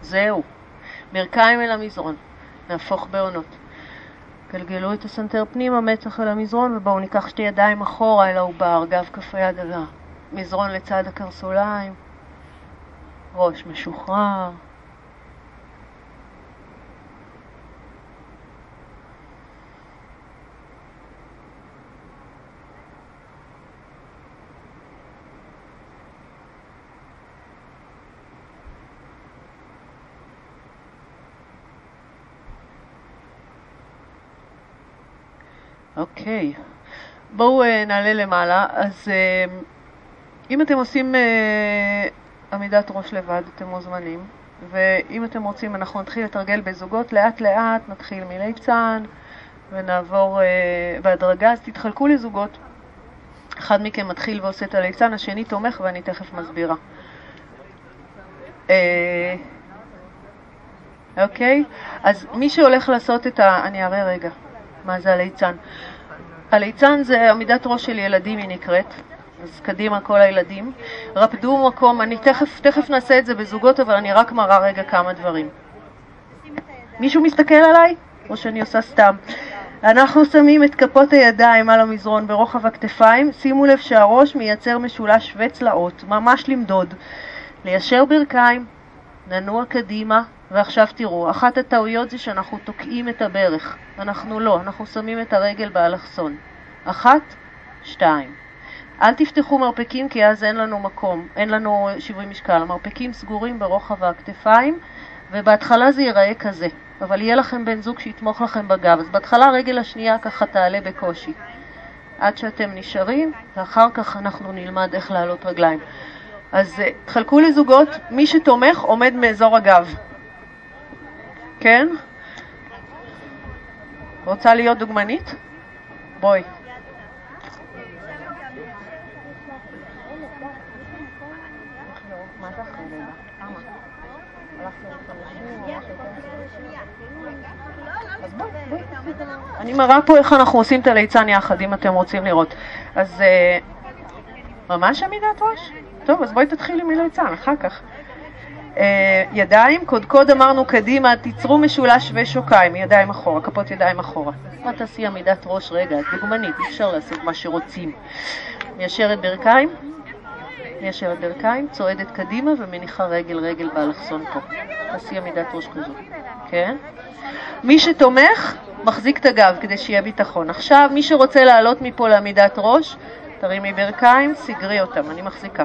זהו, ברכיים אל המזרון, נהפוך בעונות. גלגלו את הסנטר פנימה, מצח אל המזרון, ובואו ניקח שתי ידיים אחורה אל העובר, גב כף היד על המזרון לצד הקרסוליים, ראש משוחרר. אוקיי, בואו uh, נעלה למעלה. אז uh, אם אתם עושים uh, עמידת ראש לבד, אתם מוזמנים. ואם אתם רוצים, אנחנו נתחיל לתרגל בזוגות לאט לאט, נתחיל מליצן ונעבור בהדרגה, אז תתחלקו לזוגות. אחד מכם מתחיל ועושה את הליצן, השני תומך ואני תכף מסבירה. אוקיי? אז מי שהולך לעשות את ה... אני אראה רגע. מה זה הליצן? הליצן זה עמידת ראש של ילדים, היא נקראת. אז קדימה כל הילדים. רפדו מקום, אני תכף, תכף נעשה את זה בזוגות, אבל אני רק מראה רגע כמה דברים. מישהו מסתכל עליי? או שאני עושה סתם? אנחנו שמים את כפות הידיים על המזרון ברוחב הכתפיים, שימו לב שהראש מייצר משולש וצלעות, ממש למדוד. ליישר ברכיים, ננוע קדימה, ועכשיו תראו, אחת הטעויות זה שאנחנו תוקעים את הברך. אנחנו לא, אנחנו שמים את הרגל באלכסון. אחת, שתיים. אל תפתחו מרפקים כי אז אין לנו מקום, אין לנו שיווי משקל. המרפקים סגורים ברוחב הכתפיים, ובהתחלה זה ייראה כזה, אבל יהיה לכם בן זוג שיתמוך לכם בגב. אז בהתחלה הרגל השנייה ככה תעלה בקושי. עד שאתם נשארים, ואחר כך אנחנו נלמד איך לעלות רגליים. אז אה, תחלקו לזוגות, מי שתומך עומד מאזור הגב. כן? רוצה להיות דוגמנית? בואי. אני מראה פה איך אנחנו עושים את הליצן יחד, אם אתם רוצים לראות. אז אה, ממש עמידת ראש? טוב, אז בואי תתחילי מליצן, אחר כך. אה, ידיים, קודקוד אמרנו קדימה, תיצרו משולש ושוקיים, ידיים אחורה, כפות ידיים אחורה. מה תעשי עמידת ראש רגע, את דוגמנית, אי אפשר לעשות מה שרוצים. מיישרת ברכיים, מיישרת ברכיים, צועדת קדימה ומניחה רגל רגל באלכסון פה. תעשי עמידת ראש כזו, כן? מי שתומך, מחזיק את הגב כדי שיהיה ביטחון. עכשיו, מי שרוצה לעלות מפה לעמידת ראש, תרימי ברכיים, סגרי אותם, אני מחזיקה.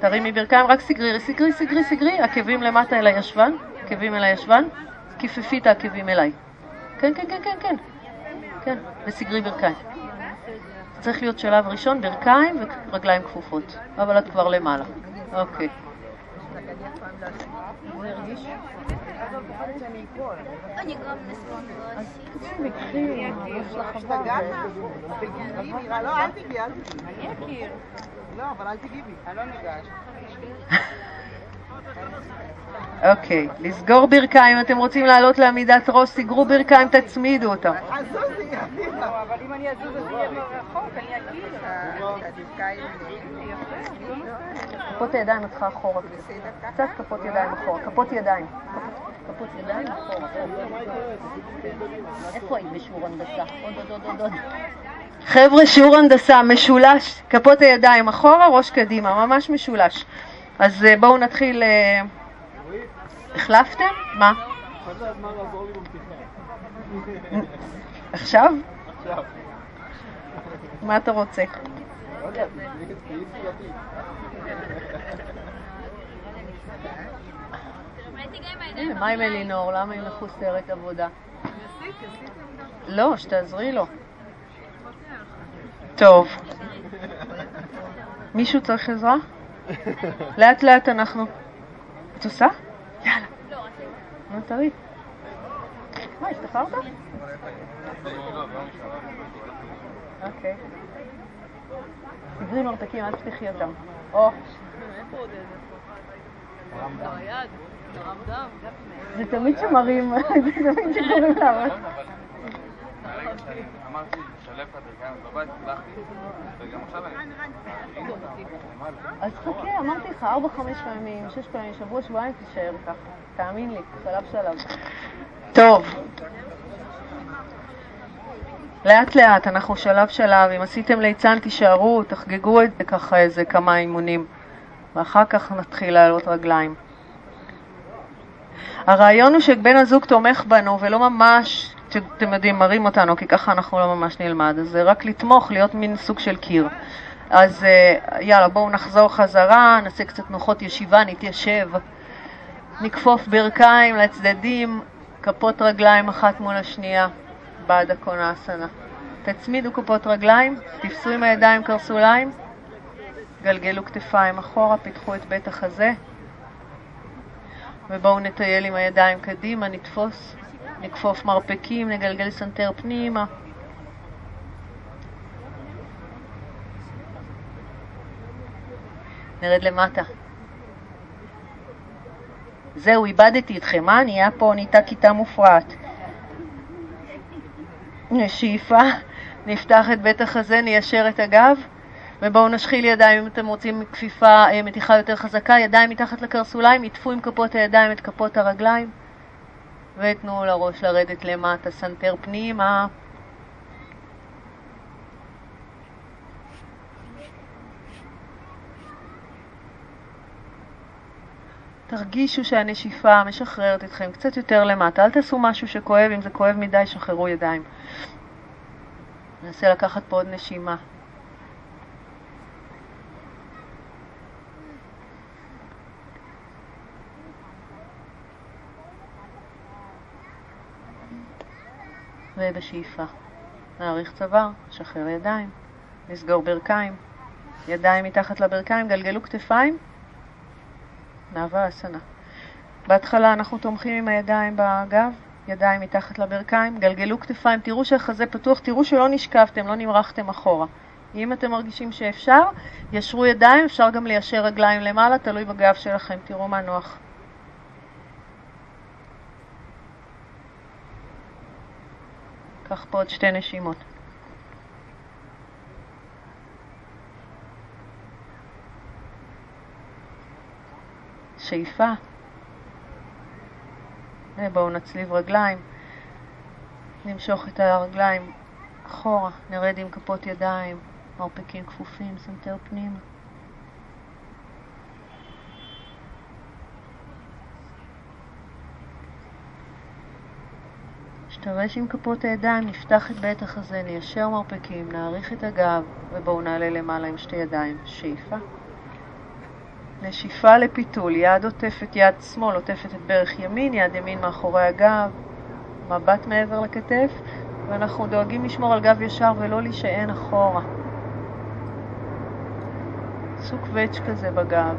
תרימי ברכיים, רק סגרי, סגרי, סגרי, סגרי, עקבים למטה אל הישבן, עקבים אל הישבן, כיפפי את העקבים אליי. כן, כן, כן, כן, כן, כן, וסגרי ברכיים. צריך להיות שלב ראשון, ברכיים ורגליים כפופות, אבל את כבר למעלה. אוקיי. אני גם לא, אל תגיעי. לא, אבל אל. אני. אוקיי, לסגור ברכיים, אתם רוצים לעלות לעמידת ראש, סגרו ברכיים, תצמידו אותם. אבל אם אני אני. כפות הידיים אותך אחורה. קצת כפות ידיים אחורה. כפות ידיים. כפות ידיים אחורה. איפה היית בשיעור הנדסה? עוד עוד עוד עוד. חבר'ה, שיעור הנדסה, משולש, כפות הידיים אחורה, ראש קדימה, ממש משולש. אז אה, בואו נתחיל... אה, החלפתם? מה? עכשיו? עכשיו. מה אתה רוצה? מה עם אלינור? למה היא מחוסרת עבודה? לא, שתעזרי לו. טוב. מישהו צריך עזרה? לאט לאט אנחנו... את עושה? יאללה. נו, תראי. מה, השתחררת? אוקיי. סגרי מרתקים, אל תפתחי אותם. או. זה תמיד שמרים, זה תמיד שקוראים לה. אמרתי, לשלב חדרים בבית, הצלחתי, וגם עכשיו אני... אז חכה, אמרתי לך, ארבע, חמש פעמים, שש פעמים, שבוע, שבועיים, תישאר ככה. תאמין לי, שלב שלב. טוב. לאט לאט, אנחנו שלב שלב, אם עשיתם ליצן תישארו, תחגגו את זה ככה איזה כמה אימונים, ואחר כך נתחיל לעלות רגליים. הרעיון הוא שבן הזוג תומך בנו ולא ממש אתם יודעים, מרים אותנו, כי ככה אנחנו לא ממש נלמד. אז זה רק לתמוך, להיות מין סוג של קיר. אז אה, יאללה, בואו נחזור חזרה, נעשה קצת תנוחות ישיבה, נתיישב, נכפוף ברכיים לצדדים, כפות רגליים אחת מול השנייה, באדהה קונאסנה. תצמידו כפות רגליים, תפסו עם הידיים קרסוליים, גלגלו כתפיים אחורה, פיתחו את בית החזה, ובואו נטייל עם הידיים קדימה, נתפוס נכפוף מרפקים, נגלגל סנטר פנימה. נרד למטה. זהו, איבדתי אתכם, מה? נהיה פה, נהייתה כיתה מופרעת. שאיפה, נפתח את בית החזה, ניישר את הגב, ובואו נשחיל ידיים אם אתם רוצים כפיפה, אה, מתיחה יותר חזקה, ידיים מתחת לקרסוליים, עטפו עם כפות הידיים את כפות הרגליים. ותנו לראש לרדת למטה, סנטר פנימה. תרגישו שהנשיפה משחררת אתכם קצת יותר למטה. אל תעשו משהו שכואב, אם זה כואב מדי, שחררו ידיים. ננסה לקחת פה עוד נשימה. ובשאיפה. נאריך צוואר, שחרר ידיים, נסגור ברכיים, ידיים מתחת לברכיים, גלגלו כתפיים, נאווה אסנה. בהתחלה אנחנו תומכים עם הידיים בגב, ידיים מתחת לברכיים, גלגלו כתפיים, תראו שהחזה פתוח, תראו שלא נשכבתם, לא נמרחתם אחורה. אם אתם מרגישים שאפשר, ישרו ידיים, אפשר גם ליישר רגליים למעלה, תלוי בגב שלכם, תראו מה נוח. קח פה עוד שתי נשימות. שאיפה. ובואו נצליב רגליים. נמשוך את הרגליים אחורה, נרד עם כפות ידיים, מרפקים כפופים, סנטר פנימה. נשתרש עם כפות הידיים, נפתח את בית החזה, ניישר מרפקים, נאריך את הגב, ובואו נעלה למעלה עם שתי ידיים. שאיפה. נשיפה לפיתול, יד עוטפת יד שמאל, עוטפת את ברך ימין, יד ימין מאחורי הגב, מבט מעבר לכתף, ואנחנו דואגים לשמור על גב ישר ולא להישען אחורה. סוג קווץ' כזה בגב.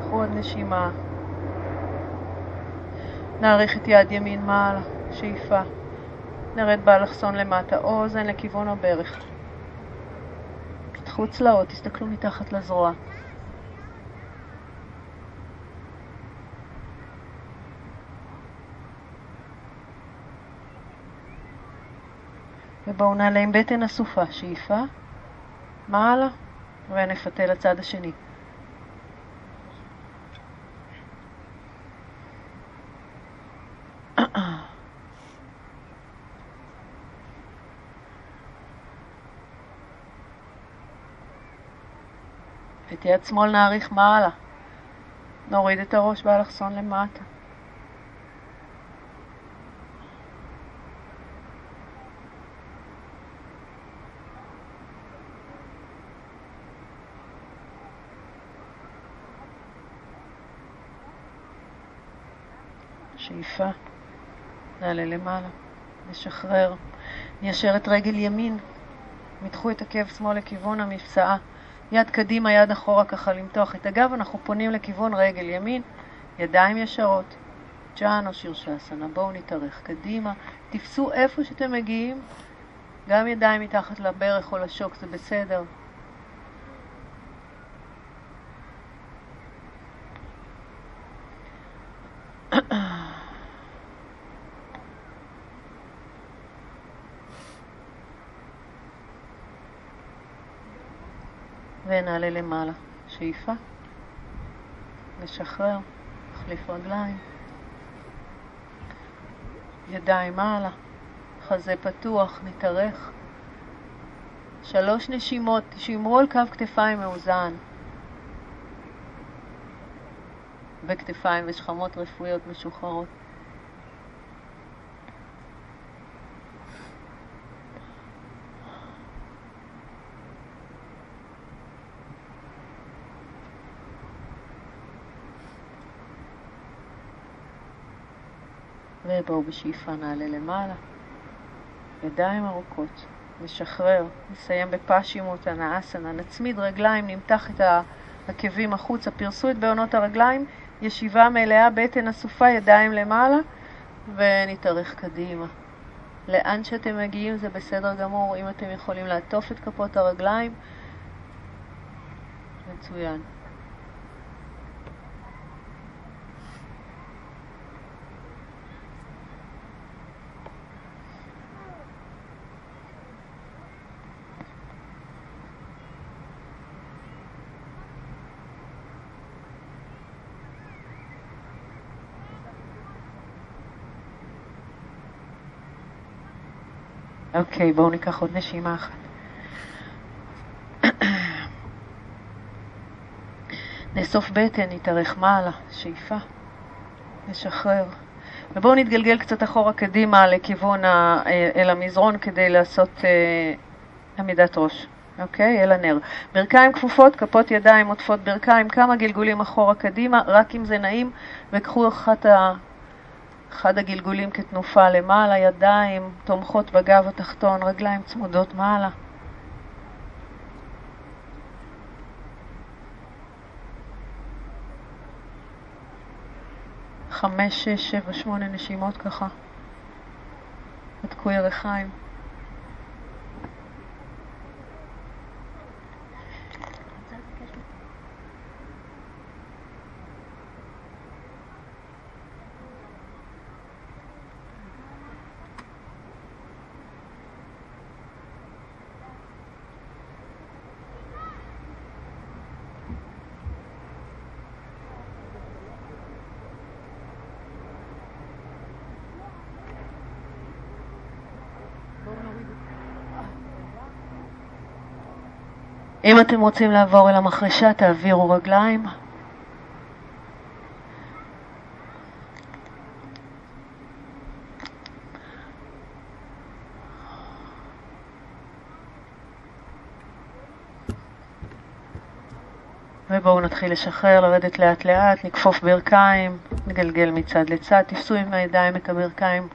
קחו עוד נשימה. נאריך את יד ימין מעלה. שאיפה. נרד באלכסון למטה, אוזן לכיוון הברך. פתחו צלעות, תסתכלו מתחת לזרוע. ובואו נעלה עם בטן אסופה, שאיפה, מעלה, ונפתה לצד השני. את יד שמאל נאריך מעלה. נוריד את הראש באלכסון למטה. שאיפה, נעלה למעלה, נשחרר, ניישר את רגל ימין, מתחו את עקב שמאל לכיוון המפסעה, יד קדימה, יד אחורה, ככה למתוח את הגב, אנחנו פונים לכיוון רגל ימין, ידיים ישרות, ג'אן או שירשסנה, בואו נתארך קדימה, תפסו איפה שאתם מגיעים, גם ידיים מתחת לברך או לשוק זה בסדר, ונעלה למעלה. שאיפה. נשחרר. נחליף רגליים. ידיים מעלה. חזה פתוח. נתארך. שלוש נשימות. שימרו על קו כתפיים מאוזן. וכתפיים ושכמות רפואיות משוחררות. ובואו בשאיפה נעלה למעלה. ידיים ארוכות, נשחרר, נסיים בפשימות הנאסנה, נצמיד רגליים, נמתח את העקבים החוצה, פרסו את בעונות הרגליים, ישיבה מלאה, בטן אסופה, ידיים למעלה, ונתארך קדימה. לאן שאתם מגיעים זה בסדר גמור, אם אתם יכולים לעטוף את כפות הרגליים, מצוין. אוקיי, בואו ניקח עוד נשימה אחת. נאסוף בטן, נתארך מעלה, שאיפה, נשחרר. ובואו נתגלגל קצת אחורה קדימה לכיוון, ה, אל המזרון כדי לעשות אה, עמידת ראש, אוקיי? אל הנר. ברכיים כפופות, כפות ידיים עוטפות ברכיים, כמה גלגולים אחורה קדימה, רק אם זה נעים, וקחו אחת. אחד הגלגולים כתנופה למעלה, ידיים תומכות בגב התחתון, רגליים צמודות מעלה. חמש, שש, שבע, שמונה נשימות ככה. בדקו ירחיים. אם אתם רוצים לעבור אל המחרשה, תעבירו רגליים. ובואו נתחיל לשחרר, לרדת לאט לאט, נכפוף ברכיים, נגלגל מצד לצד, תפסו עם הידיים את הברכיים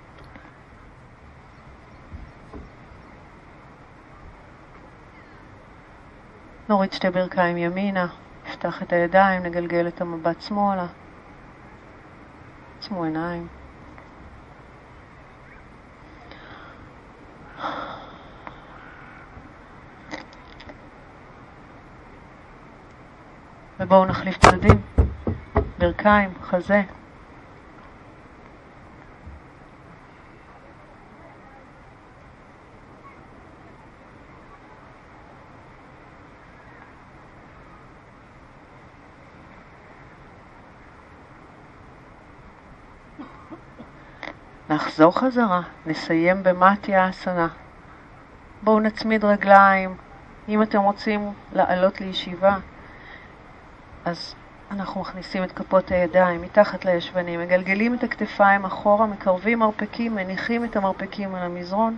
נוריד שתי ברכיים ימינה, נפתח את הידיים, נגלגל את המבט שמאלה. עצמו עיניים. ובואו נחליף צדדים, ברכיים, חזה. נחזור חזרה, נסיים במטסיאסנה. בואו נצמיד רגליים. אם אתם רוצים לעלות לישיבה, אז אנחנו מכניסים את כפות הידיים מתחת לישבנים, מגלגלים את הכתפיים אחורה, מקרבים מרפקים, מניחים את המרפקים על המזרון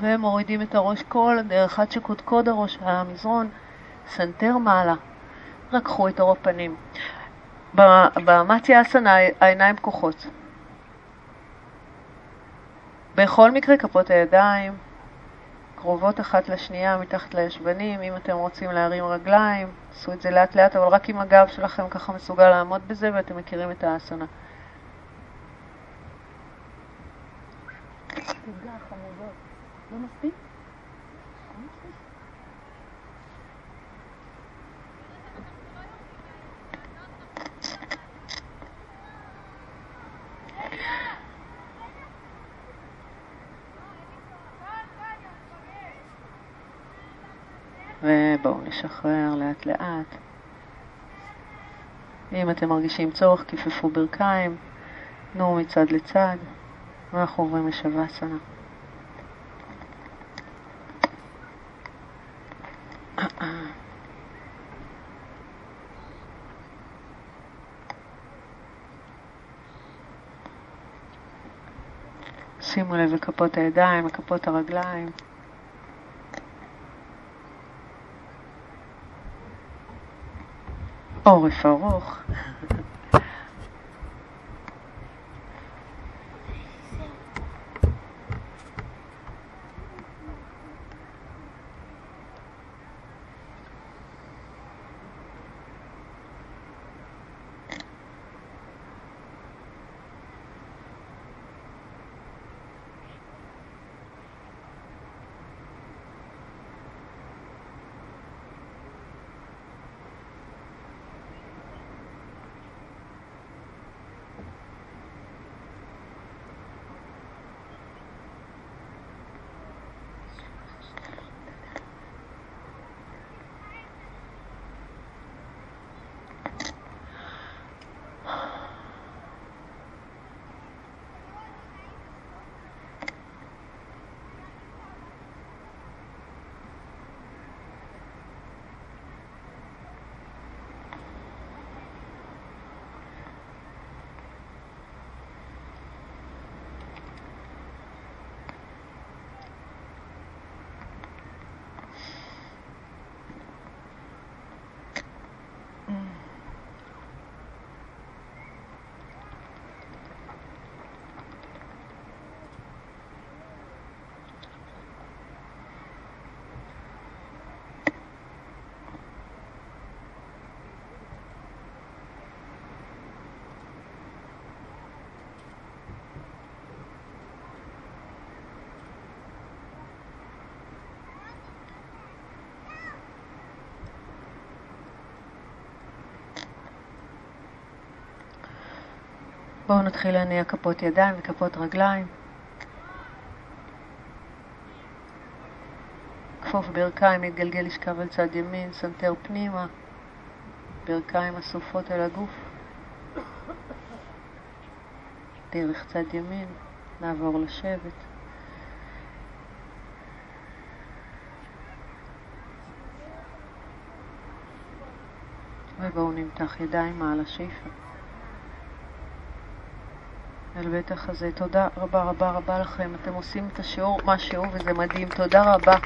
ומורידים את הראש כל הדרך עד שקודקוד הראש על המזרון, סנטר מעלה. רככו את עור הפנים. במטיה אסנה העיניים פקוחות. בכל מקרה כפות הידיים קרובות אחת לשנייה מתחת לישבנים, אם אתם רוצים להרים רגליים, עשו את זה לאט לאט, אבל רק אם הגב שלכם ככה מסוגל לעמוד בזה ואתם מכירים את האסנה. לא מספיק? ובואו נשחרר לאט לאט. אם אתם מרגישים צורך, כיפפו ברכיים, תנו מצד לצד, ואנחנו עוברים לשווה-סנה. שימו לב לכפות הידיים, לכפות הרגליים. עורף ארוך. בואו נתחיל להניע כפות ידיים וכפות רגליים. כפוף ברכיים, נתגלגל לשכב על צד ימין, סנטר פנימה, ברכיים אסופות אל הגוף. דרך צד ימין, נעבור לשבת. ובואו נמתח ידיים מעל השאיפה. אל בית החזה. תודה רבה רבה רבה לכם. אתם עושים את השיעור, מה שיעור, וזה מדהים. תודה רבה.